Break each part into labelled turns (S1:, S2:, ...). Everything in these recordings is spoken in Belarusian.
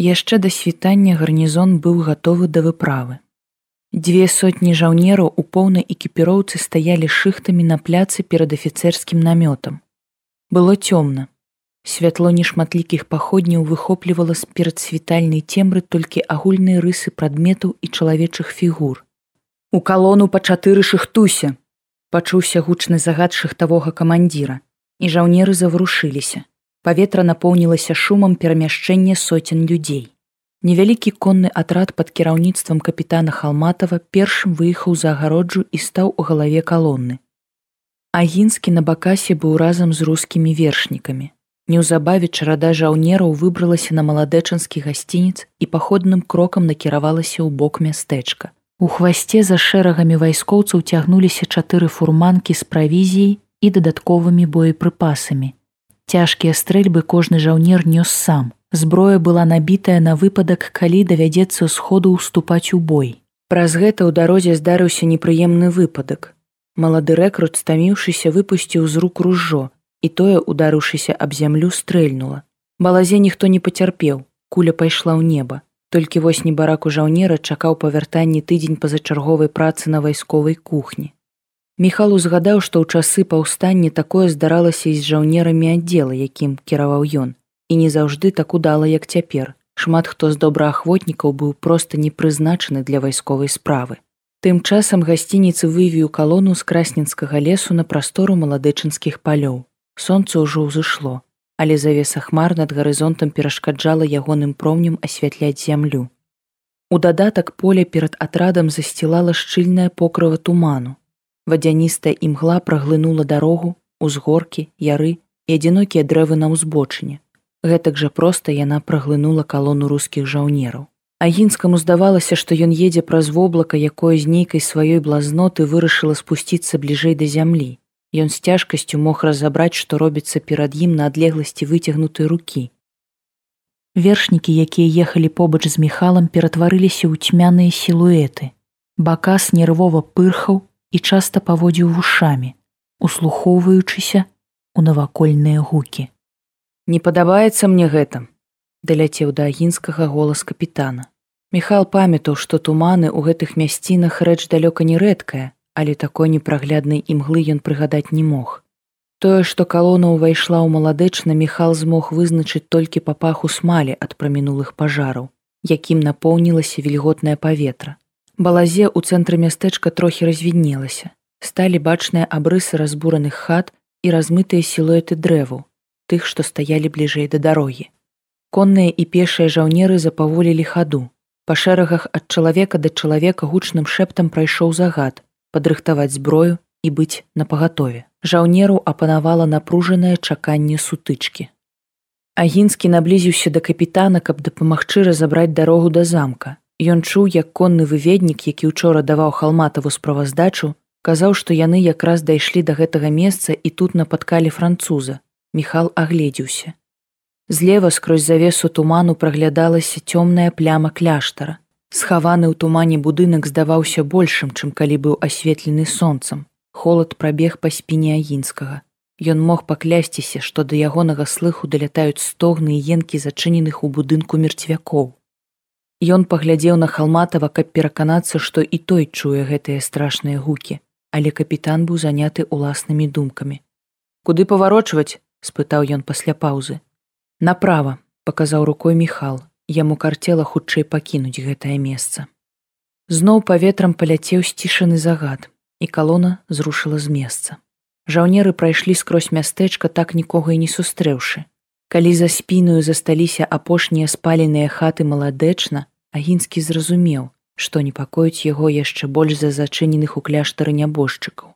S1: Яшчэ да світання гарнізон быў гатовы да выправы. Дзве сотні жаўнераў у поўнай экіпіроўцы стаялі шыхтамі на пляцы перад афіцэрскім намётам. Было цёмна. Святло нешматлікіх паходняў выхоплівала з перадсвітальнай цемры толькі агульныя рысы прадметаў і чалавечых фігур. У калону па чатыры шыхтуся, пачуўся гучны загад шыхтавога камандзіра, і жаўнеры заварушыліся. Паветра напоўнілася шумам перамяшчэння соцень людзей. Невялікі конны атрад пад кіраўніцтвам капітана Халматава першым выехаў за агароджу і стаў у галаве калонны. Агінскі на бакасе быў разам з рускімі вершнікамі. Неўзабаве чарада жаўнераў выбралася на маладэчанскі гасцінец і паходным крокам накіравалася ў бок мястэчка. У хвасце за шэрагамі вайскоўцаў цягнуліся чатыры фурманкі з правізіяй і дадатковымі боепрыпасамі. Цяжкія стрэльбы кожны жаўнер нёс сам. Зброя была набітая на выпадак, калі давядзецца сходу ўступаць у бой. Праз гэта ў дарозе здарыўся непрыемны выпадак. Малады рэкрут, стаміўшыся, выпусціў з рук ружжо, і тое, ударыўшыся аб зямлю стрэльнула. Балазе ніхто не пацярпеў, куля пайшла ў неба. Толькі вось небараку жаўнера чакаў павяртанні тыдзень пазачарговай працы на вайсковай кухні. Міхал узгадаў, што ў часы паўстання такое здаралася і з жаўнерамі аддзела, якім кіраваў ён, і не заўжды так удала, як цяпер. Шмат хто з добраахвотнікаў быў проста не прызначаны для вайсковай справы. Тым часам гасцініцы вывію калону з красненскага лесу на прастору маладычынскіх палёў. Сонца ўжо ўзышло, але завеса хмар над гарызонтам перашкаджала ягоным промнем асвятляць зямлю. У дадатак поле перад атрадам засцілала шчыльная покрава туману. Вадзяністая імгла праглынула дарогу, узгоркі, яры і адзінокія дрэвы на ўзбочыне. Гэтак жа проста яна праглынула калону рускіх жаўнераў. Агінскаму здавалася, што ён едзе праз воблака, якое з нейкай сваёй блазноты вырашыла спусціцца бліжэй да зямлі. Ён з цяжкасцю мог разабраць, што робіцца перад ім на адлегласці выцягнутай рукі. Вершнікі, якія ехалі побач з міхалам, ператварыліся ў цьмяныя сілуэты. Бакас нервова пырхаў і часта паводзіў вушамі, услухоўваючыся у навакольныя гукі. Не падабаецца мне гэта, даляцеў да агінскага голас капітана. Міхал памятаў, што туманы ў гэтых мясцінах рэч далёка не рэдкая, але такой непрагляднай імглы ён прыгадаць не мог. Тое, што калона ўвайшла ў маладэчна міхал змог вызначыць толькі па паху смалі ад прамінулых пажараў, якім напоўнілася вільготнае паветра. Балазе ў цэнтры мястэчка трохі развіднелася. Сталі бачныя абрысы разбураных хат і размытыя сілуэты дрэву, тых, што стаялі бліжэй да дарогі. Конныя і пешыя жаўнеры запаволілі хаду. Па шэрагах ад чалавека да чалавека гучным шэптам прайшоў загад, падрыхтаваць зброю і быць напагатове. Жаўнеру апанавала напружанае чаканне сутычкі. Агінскі наблізіўся да капітана, каб дапамагчы разабраць дарогу да замка. Ён чуў, як конны выведнік, які ўчора даваў халматаву справаздачу, казаў, што яны якраз дайшлі да гэтага месца і тут напаткалі француза. Міхал агледзеўся. Злева скрозь завесу туману праглядалася цёмная пляма кляштара. Схаваны ў тумане будынак здаваўся большым, чым калі быў асветлены сонцам. Холад прабег па спіне агінскага. Ён мог паклясціся, што да ягонага слыху далятаюць стогны і енкі зачыненых у будынку мерцвякоў. Ён паглядзеў на халматава, каб пераканацца, што і той чуе гэтыя страшныя гукі, але капітан быў заняты уласнымі думкамі. Куды паварочваць? — спытаў ён пасля паўзы. Направа, паказаў рукой міхал, яму карцела хутчэй пакінуць гэтае месца. Зноў паветрам паляцеў сцішаны загад, і калона зрушыла з месца. Жаўнеры прайшлі скрозь мястэчка так нікога і не сустрэўшы. Калі за спіную засталіся апошнія спаленыя хаты маладэчна, агінскі зразумеў, што непакоіць яго яшчэ больш за зачыненых у кляштары нябожчыкаў.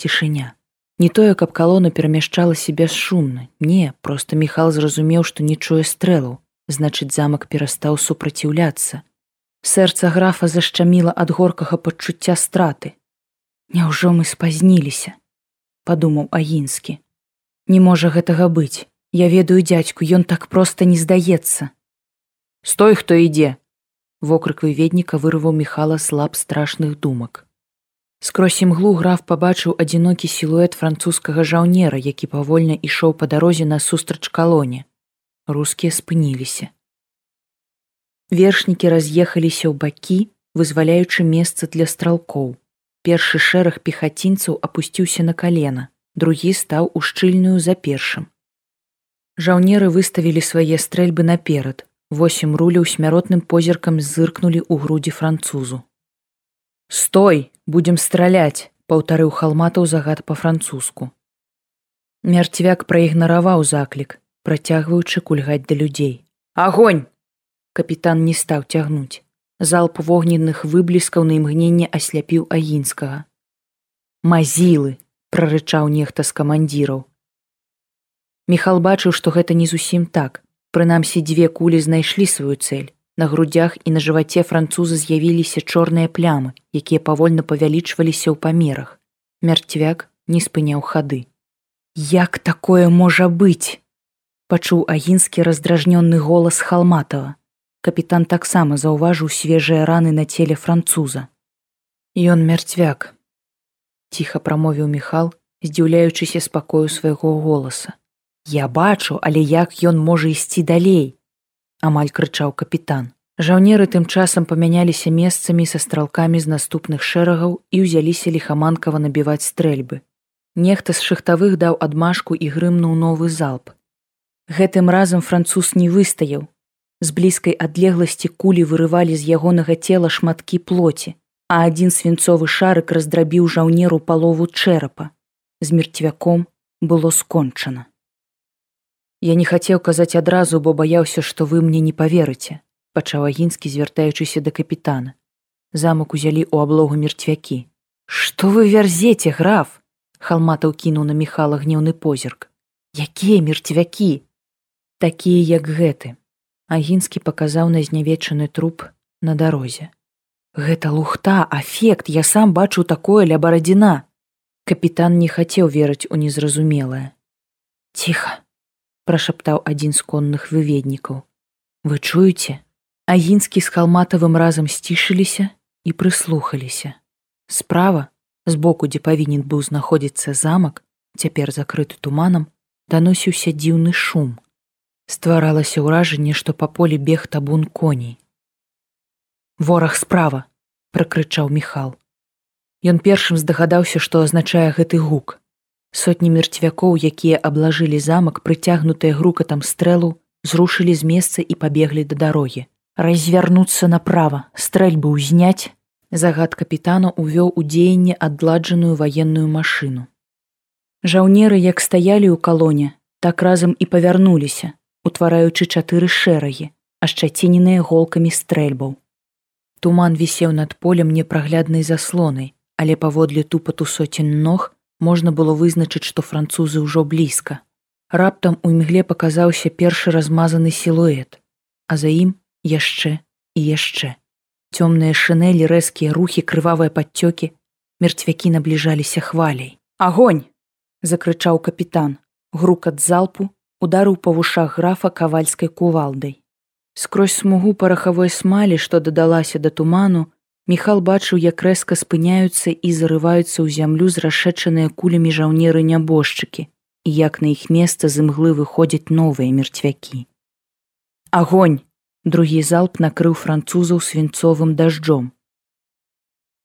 S1: Цішыня. Не тое, каб калона перамяшчалася бясшумна, не, проста Міхал зразумеў, што не чуе стрэлаў, значыць замак перастаў супраціўляцца. Сэрца графа зашчаміла ад горкага пачуцця страты. Няўжо мы спазніліся, падумаў агінскі. Не можа гэтага быць. Я ведаю дзядзьку, ён так проста не здаецца. Стой, хто ідзе. Вокрык выведніка вырваў міхала слаб страшных думак. Скрозь імглу граф пабачыў адзінокі сілуэт французскага жаўнера, які павольна ішоў па дарозе насустрач калоне рускія спыніліся Вершнікі раз'ехаліся ў бакі, вызваляючы месца для стралкоў. Першы шэраг пехацінцаў апусціўся на калена, другі стаў у шчыльную за першым. Жаўнеры выставілі свае стрэльбы наперад. Восем руляў смяротным позіркам зыркнулі ў грудзі французу. Стой, будзем страляць, паўтарыў халматаў загад па-французску. Мярцвяк праігнараваў заклік, працягваючы кульгаць да людзей. Агонь! Капітан не стаў цягнуць. Залп вогненных выбліскаў на імгненне асляпіў агінскага. Мазілы, прарычаў нехта з камандзіраў. Міхал бачыў, што гэта не зусім так. Прынамсі дзве кулі знайшлі сваю цэль. На грудях і на жываце французы з'явіліся чорныя плямы, якія павольна павялічваліся ў памерах. Мярцвяк не спыняў хады. Як такое можа быць? пачуў агінскі раздражнённы голас халматава. Капітан таксама заўважыў свежыя раны на целе француза. Ён мярцвяк. Ціха прамовіў Міхал, здзіўляючыся спакою свайго голаса. Я бачу, але як ён можа ісці далей, амаль крычаў капітан. Жаўнеры тым часам памяняліся месцамі са стралкамі з наступных шэрагаў і ўзяліся ліхаманкава набіваць стрэльбы. Нехта з шахтавых даў адмашку і грымнуў новы залп. Гэтым разам француз не выстаяў. З блізкай адлегласці кулі вырывалі з ягонага цела шматкі плоці, а адзін свінцовы шарык раздрабіў жаўнеру палову чэрапа. З мерцвяком было скончана. Я не хацеў казаць адразу, бо баяўся, што вы мне не поверыце, пачаў агінскі, звяртаючыся да капітана. Замак узялі ў аблогу мерцвякі. Што вы вярзеце, граф? Халматаў кінуў на міхала гнеўны позірк. Якія мерцвякі? Такія, як гэты. Агінскі паказаў на знявечаны труп на дарозе. Гэта лухта, афект, я сам бачу такое ля барадзіна. Капітан не хацеў верыць у незразумелае. Ціха, прашаптаў адзін з конных выведнікаў. Вы чуеце? Агінскі з халматавым разам сцішыліся і прыслухаліся. Справа, збоку, дзе павінен быў знаходзіцца замак, цяпер закрыты туманам, даносіўся дзіўны шум. Стваралася ўражанне, што па полі бег табун коней. Вораг справа, пракрычаў Міхал. Ён першым здагадаўся, што азначае гэты гук. Сотні мерцвякоў, якія аблажылі замак, прыцягнутыя грукатам стрэлу, зрушылі з месца і пабеглі да дарогі. Развярнуцца направа, стрэльбы ўзняць, загад капітану увёў у дзеянне адладжаную ваенную машыну. Жаўнеры, як стаялі ў калоне, так разам і павярнуліся, утвараючы чатыры шэрагі, ашчаціненыя голкамі стрэльбаў. Туман вісеў над полем непрагляднай заслонай, але паводле тупату соцень ног можна было вызначыць, што французы ўжо блізка. Раптам у імгле паказаўся першы размазаны сілуэт, а за ім яшчэ і яшчэ. Цёмныя шынелі рэзкія рухі крывавыя падцёкі, мерцвякі набліжаліся хваляй. Агонь! закрычаў капітан, грукат залпу ударыў па вушах графа кавальскай кувалдай. Скрозь смугу парахавой смалі, што дадалася да туману, Міхал бачыў, як рэзка спыняюцца і зарываюцца ў зямлю з расшэчаныя кулямі жаўнеры нябожчыкі як на іх месца з імглы выходзяць новыя мерцвякі. Агонь! Другі залп накрыў французаў свінцовым дажджом.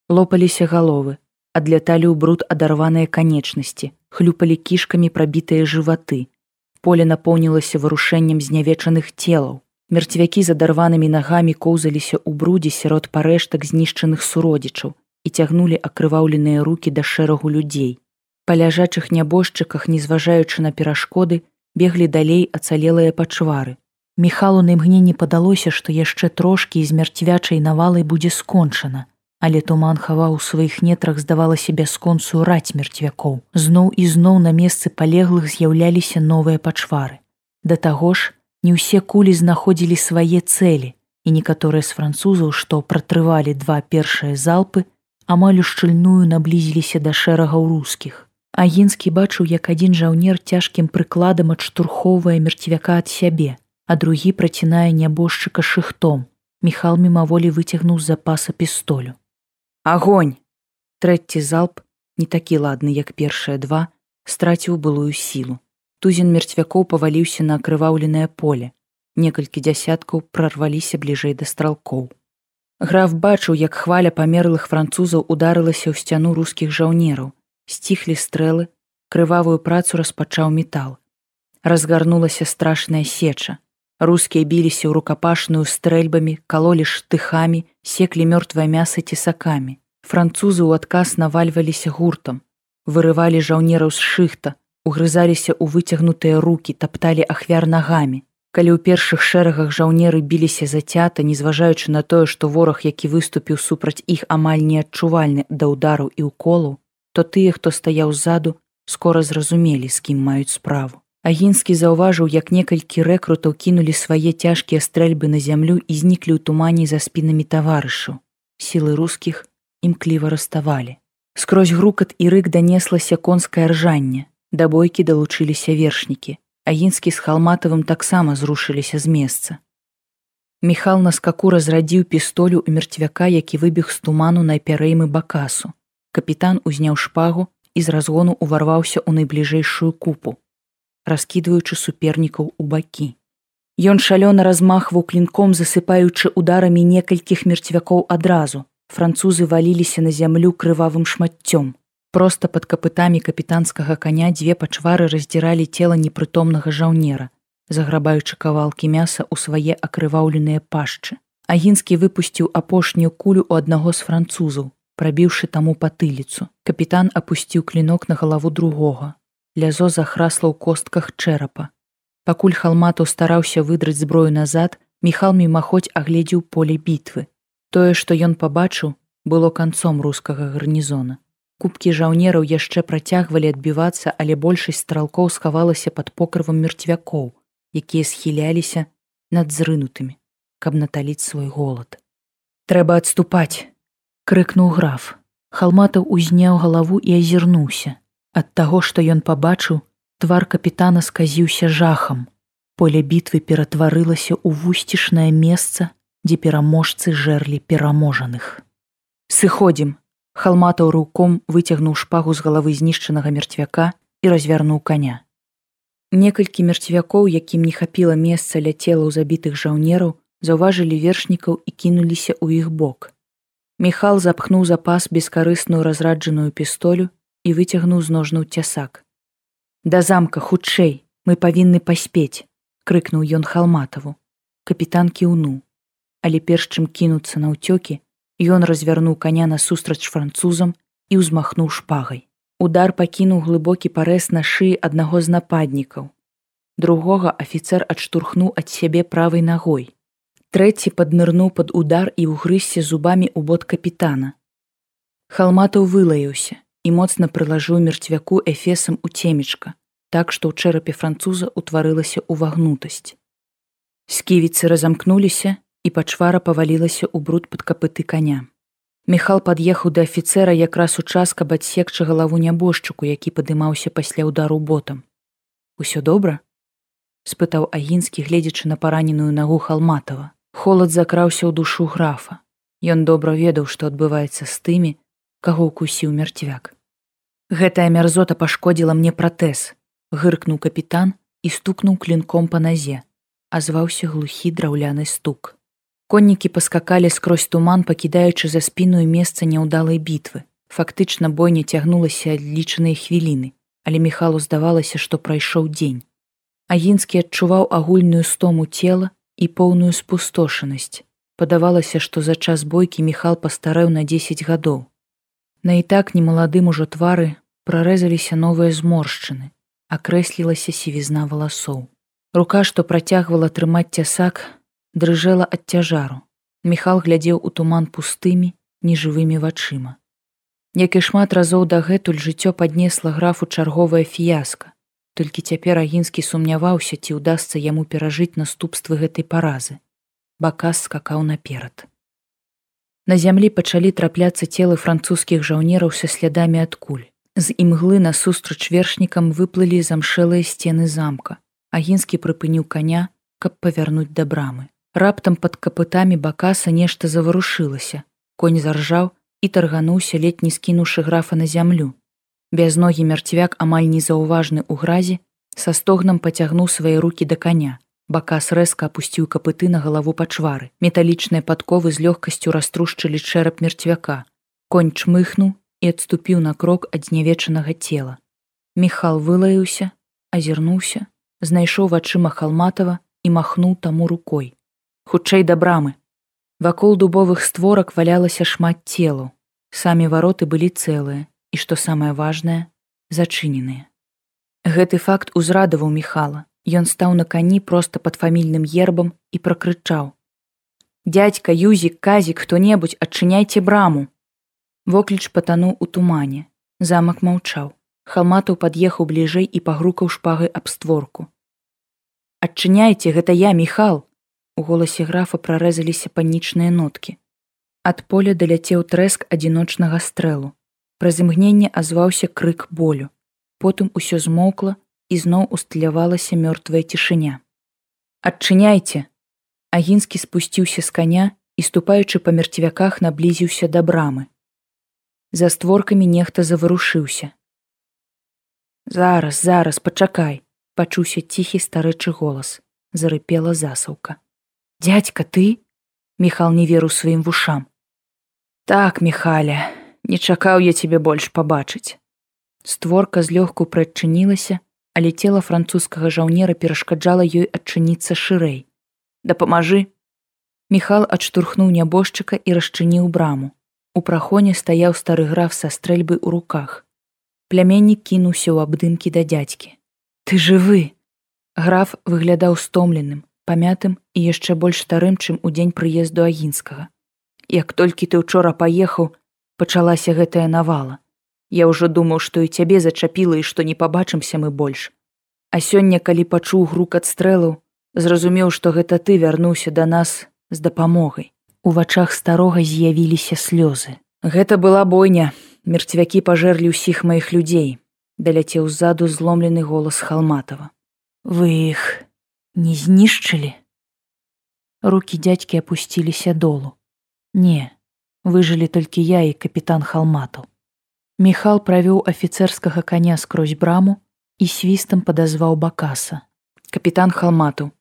S1: Лопаліся галовы, адляталі ў бруд адарваныя канечнасці, хлюпалі кішкамі прабітыя жываты. Поле напоўнілася вырушэннем знявечаных целаў, Мерцвякі з адарванымі нагамі коўзаліся ў брудзе сярод парэштак знішчаных суродзічаў і цягнулі акрываўленыя руки да шэрагу людзей. Па ляжачых нябожчыках, незважаючы на перашкоды, беглі далей ацалелыя пачвары. Міхалу на імгненні падалося, што яшчэ трошкі з мярцвячай навалай будзе скончана, але туман хаваў у сваіх нетрах здавалася бясконцую раць мерцвякоў. Зноў і зноў на месцы палеглых з'яўляліся новыя пачвары. Да таго ж, не ўсе кулі знаходзілі свае цэлі і некаторыя з французаў што пратрывалі два першыя залпы амаль ушчыльную наблізіліся да шэрагаў рускіх. Агінскі бачыў як адзін жаўнер цяжкім прыкладам адштурхоўвае мерцвяка ад сябе а другі працінае нябожчыка шыхтом. Міхал мімаволі выцягнуў запаса пістолю. Агонь! Трэці залп не такі ладны як першыя два страціў былую сілу Тузін мерцвякоў паваліўся на акрываўленае поле. некалькі дзясяткаў прарваліся бліжэй да стралкоў. Граф бачыў, як хваля памерлых французаў ударылася ў сцяну рускіх жаўнераў, сціхлі стрэлы, крывавую працу распачаў метал. Разгарнулася страшная сеча. Рускія біліся ў рукапашную стрэльбамі, калолі штыхамі, секлі мёртвае мяса цесакамі. Французы ў адказ навальваліся гуртам, вырывалі жаўнераў з шыхта, угрызаліся ў выцягнутыя руки, тапталі ахвяр нагамі. Калі ў першых шэрагах жаўнеры біліся зацята, незважаючы на тое, што вораг, які выступіў супраць іх амаль неадчувальны да ўдараў і ўколаў, то тыя, хто стаяў ззаду, скора зразумелі, з кім маюць справу. Агінскі заўважыў, як некалькі рэкрутаў кінулі свае цяжкія стрэльбы на зямлю і зніклі ў тумане за спінамі таварышаў. Сілы рускіх імкліва раставалі. Скрозь грукат і рык данеслася конскае ржанне. Да бойкі далучыліся вершнікі. Агінскі з халматавым таксама зрушыліся з месца. Міхал на скаку разрадзіў пістолю ў мерцвяка, які выбег з туману на пярэймы бакасу. Капітан узняў шпагу і з разгону ўварваўся ў найбліжэйшую купу раскідваючы супернікаў у бакі. Ён шалёна размахваў клінком, засыпаючы ударамі некалькіх мерцвякоў адразу. Французы валіліся на зямлю крывавым шматцём. Проста пад капытамі капітанскага каня дзве пачвары раздзіралі цела непрытомнага жаўнера, заграбаючы кавалкі мяса ў свае акрываўленыя пашчы. Агінскі выпусціў апошнюю кулю ў аднаго з французаў, прабіўшы таму патыліцу. Капітан апусціў клінок на галаву другога, лязо захрасла ў костках чэрапа. Пакуль халмату стараўся выдраць зброю назад, міхал мімаходзь агледзеў поле бітвы. Тое, што ён пабачыў, было канцом рускага гарнізона. Кубкі жаўнераў яшчэ працягвалі адбівацца, але большасць стралкоў схавалася пад покрывам мерцвякоў, якія схіляліся над зрынутымі, каб наталіць свой голад. Трэба адступаць, крыкнуў граф. Халматаў узняў галаву і азірнуўся. Ад таго, што ён пабачыў, твар капітана сказіўся жахам. Поле бітвы ператварылася ў вусцішнае месца, дзе пераможцы жэрлі пераможаных. Сыходзім. Халматаў руком выцягнуў шпагу з галавы знішчанага мерцвяка і развярнуў коня. Некалькі мерцвякоў, якім не хапіла месца ля цела ў забітых жаўнераў, заўважылі вершнікаў і кінуліся ў іх бок. Міхал запхнуў запас бескарысную разраджаную пістолю і выцягнуў з ножнуў цясак. Да замка хутчэй, мы павінны паспець, крыкнуў ён халматаву. Капітан кіўнуў, але перш чым кінуцца на ўцёкі, ён развярнуў каня насустрач французам і ўзмахнуў шпагай. Удар пакінуў глыбокі парэз на шыі аднаго з нападнікаў. Другога афіцэр адштурхнуў ад сябе правай нагой. Трэці паднырнуў пад удар і ўгрызся зубамі ў бот капітана. Халматаў вылаяўся, і моцна прылажыў мерцвяку эфесам у цемечка, так што ў чэрапе француза ўтварылася ўвагнутасць. Сківіцы разамкнуліся і пачвара павалілася ў бруд пад капыты каня. Міхал пад'ехаў да афіцэра якраз у час, каб адсекчы галаву нябожчыку, які падымаўся пасля ўдару ботам. Усё добра? спытаў агінскі, гледзячы на параненую нагу халматава. Холад закраўся ў душу графа. Ён добра ведаў, што адбываецца з тымі, каго укусіў мярцвяк. Гэтая мярзота пашкодзіла мне пратэз, гыркнуў капітан і стукнуў клінком па назе, азваўся глухі драўляны стук. Коннікі паскакалі скрозь туман, пакідаючы за спіную месца няўдалай бітвы. Фактычна бойня цягнулася адлічаныя хвіліны, але міхалу здавалася, што прайшоў дзень. Агінскі адчуваў агульную стому цела і поўную спустошанасць. Падавалася, што за час бойкі міхал пастарэў на 10 гадоў. На і так немаладым ужо твары прарэзаліся новыя зморшчыны, акрэслілася сівізна валасоў. Рука, што працягвала трымаць цясак, дрыжэла ад цяжару. Міхал глядзеў у туман пустымі, нежывымі вачыма. Як і шмат разоў дагэтуль жыццё паднесла графу чарговая фіяска. Толькі цяпер агінскі сумняваўся, ці ўдасца яму перажыць наступствы гэтай паразы. Бакас скакаў наперад. На зямлі пачалі трапляцца целы французскіх жаўнераў са слядамі адкуль. З імглы насустрач вершнікам выплылі замшэлыя сцены замка. Агінскі прыпыніў каня, каб павярнуць да брамы. Раптам пад капытамі бакаса нешта заварушылася. Конь заржаў і таргануўся летні скінуўшы графа на зямлю. Бязногі мярцвяк амаль незаўважны ў гразі, са стогнам пацягнуў свае руки да каня. Бакас рэзка апусціў капыты на галаву пачвары. Металічныя падковы з лёгкасцю раструшчылі чэрап мерцвяка. Конь чмыхнуў і адступіў на крок ад знявечанага цела. Міхал вылаяўся, азірнуўся, знайшоў вачыма халматава і махнуў таму рукой. Хутчэй да брамы. Вакол дубовых створак валялася шмат целаў. Самі вароты былі цэлыя і, што самае важнае, зачыненыя. Гэты факт узрадаваў Михала. Ён стаў на кані проста пад фамільным ербам і пракрычаў: « Дядька, юзік, казік, хто-небудзь, адчыняйце браму. Вокліч патануў у тумане. Замак маўчаў. Халматаў пад'ехаў бліжэй і пагрукаў шпагай аб створку. Адчыняйце, гэта я, Михал. У голасе графа прарэзаліся панічныя ноткі. Ад поля даляцеў трэск адзіночнага стрэлу. Праз імгненне азваўся крык болю. Потым усё змоўкла і зноў усталявалася мёртвая цішыня. Адчыняйце! Агінскі спусціўся з каня і ступаючы па мерцвяках наблізіўся да брамы. За створкамі нехта заварушыўся. Зараз, зараз, пачакай, пачуўся ціхі старэчы голас, зарыпела засаўка. Дядька ты? Міхал не веру сваім вушам. Так, Михаля, не чакаў я цябе больш пабачыць. Створка злёгку прыадчынілася, але цела французскага жаўнера перашкаджала ёй адчыніцца шырэй. Дапамажы. Міхал адштурхнуў нябожчыка і расчыніў браму. У прахоне стаяў стары граф са стрэльбы ў руках. Пляменнік кінуўся ў абдымкі да дзядзькі. Ты жывы! Граф выглядаў стомленым, памятым і яшчэ больш старым, чым у дзень прыезду агінскага. Як толькі ты учора паехаў, пачалася гэтая навала. Я ўжо думаў, што і цябе зачапіла і што не пабачымся мы больш. А сёння, калі пачуў грук ад стрэлаў, зразумеў, што гэта ты вярнуўся да нас з дапамогай. У вачах старога з'явіліся слёзы. Гэта была бойня, мерцвякі пажэрлі ўсіх маіх людзей, даляцеў ззаду зломлены голас халматава. Вы іх не знішчылі. Рукі дзядзькі апусціліся долу. Не, выжылі толькі я і капітан халматаў. Міхал правёў афіцэрскага каня скрозь браму і свістам падазваў бакаса. Капітан халмату,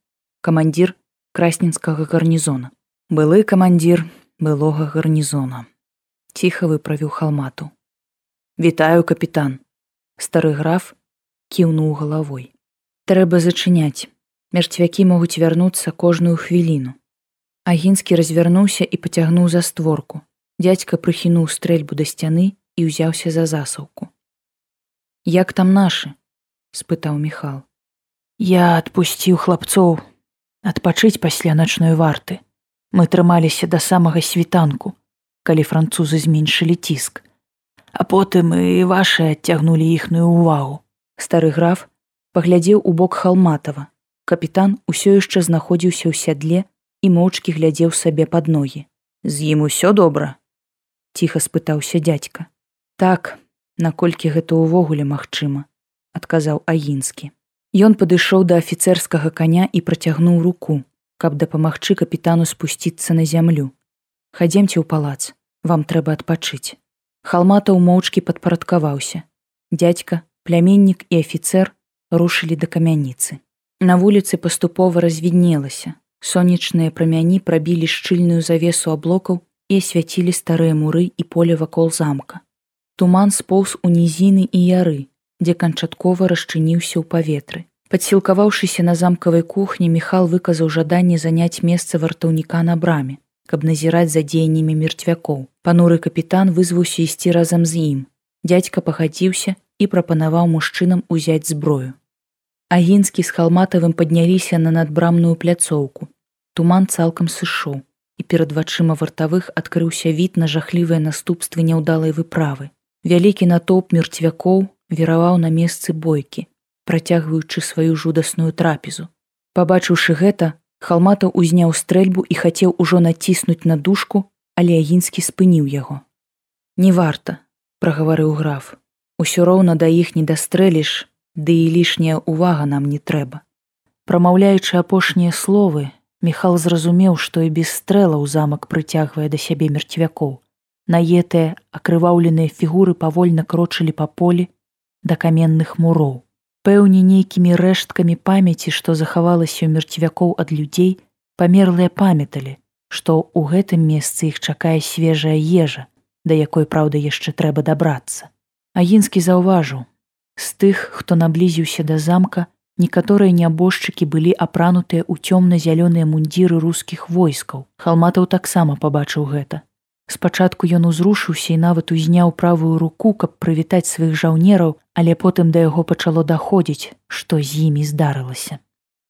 S1: камандзір красненскага гарнізона. Былы камандзір былога гарнізона. Ціха выправіў халмату. Вітаю капітан. Стары граф кіўнуў галавой. Трэба зачыняць. Мерцвякі могуць вярнуцца кожную хвіліну. Агінскі развярнуўся і пацягнуў за створку. Дядзька прыхінуў стрэльбу да сцяны і ўзяўся за засаўку. Як там нашы? спытаў Михал. Я адпусціў хлапцоў адпачыць пасля начной варты. Мы трымаліся да самага світанку, калі французы зменшылі ціск. А потым і вашы адцягнулі іхную ўвагу. Стары граф паглядзеў у бок халматава. Капітан усё яшчэ знаходзіўся ў сядле і моўчкі глядзеў сабе пад ногі. З ім усё добра. Ціха спытаўся дядька. Так, наколькі гэта ўвогуле магчыма, адказаў агінскі. Ён падышоў да афіцэрскага каня і працягнуў руку, каб дапамагчы капітану спусціцца на зямлю. Хадземце ў палац, вам трэба адпачыць. Халматаў моўчкі падпарадкаваўся. Дядька, пляменнік і афіцэр рушылі да камяніцы. На вуліцы паступова развіднелася. Сонечныя прамяні прабілі шчыльную завесу аблокаў і асвяцілі старыя муры і поле вакол замка. Туман споўз у нізіны і яры, дзе канчаткова расчыніўся ў паветры. Падсілкаваўшыся на замкавай кухні Михал выказаў жаданне заняць месца вартаўніка на браме, каб назіраць за дзеяннямі мерцвякоў. Пануры капітан вызваўся ісці разам з ім. Дядзька пахадзіўся і прапанаваў мужчынам узяць зброю. Агінскі з халматавым падняліся на надбрамную пляцоўку. Туман цалкам сышоў, і перад вачыма вартавых адкрыўся від на жахлівыя наступствы няўдалай выправы. Вялікі натоўп мерцвякоў вераваў на месцы бойкі, працягваючы сваю жудасную трапезу. Пабачыўшы гэта, халматаў узняў стрэльбу і хацеў ужо націснуць на дужку, але агінскі спыніў яго. Не варта, прагаварыў граф. Усё роўна да іх не дастрэліш, ды і лішняя ўвага нам не трэба. Прамаўляючы апошнія словы, Михал зразумеў, што і без стрэлаў замак прыцягвае да сябе мерцвякоў наетыя акрываўленыя фігуры павольна крочылі па полі да каменных муроў пэўне нейкімі рэшткамі памяці, што захавалася ў мерцвякоў ад людзей, памерлыя памяталі, што ў гэтым месцы іх чакае свежая ежа, да якой праўда яшчэ трэба дабрацца. Агінскі заўважыў: з тых, хто наблізіўся да замка, некаторыя нябожчыкі былі апранутыя ў цёмна-зялёныя мундзіры рускіх войскаў. Халматаў таксама пабачыў гэта. Спачатку ён узрушыўся і нават узняў правую руку, каб прывітаць сваіх жаўнераў, але потым да яго пачало даходзіць, што з імі здарылася.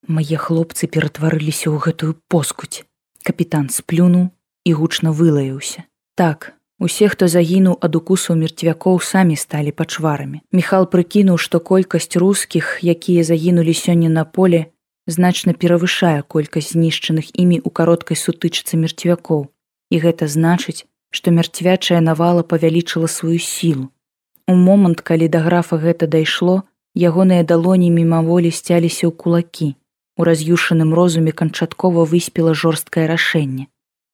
S1: Мае хлопцы ператварыліся ў гэтую поскуць. Капітан сплюнуў і гучна вылаяўся. Так, усе, хто загінуў ад укусу мерцвякоў самі сталі пачварамі. Міхал прыкінуў, што колькасць рускіх, якія загінулі сёння на поле, значна перавышае колькасць знішчаных імі ў кароткай сутычцы мерцвякоў і гэта значыць, што мярцвячая навала павялічыла сваю сілу. У момант, калі да графа гэта дайшло, ягоныя далоні мімаволі сцяліся ў кулакі. У раз'юшаным розуме канчаткова выспела жорсткае рашэнне.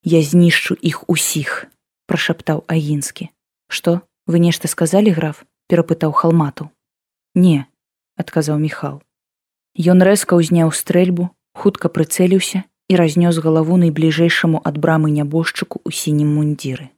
S1: Я знішчу іх усіх, прашаптаў агінскі. Што вы нешта сказалі граф, перапытаў халмату. Не, адказаў міхал. Ён рэзка ўзняў стрэльбу, хутка прыцэліўся і разнёс галаву найбліжэйшаму ад брамы нябожчыку ў сінім мундзіры.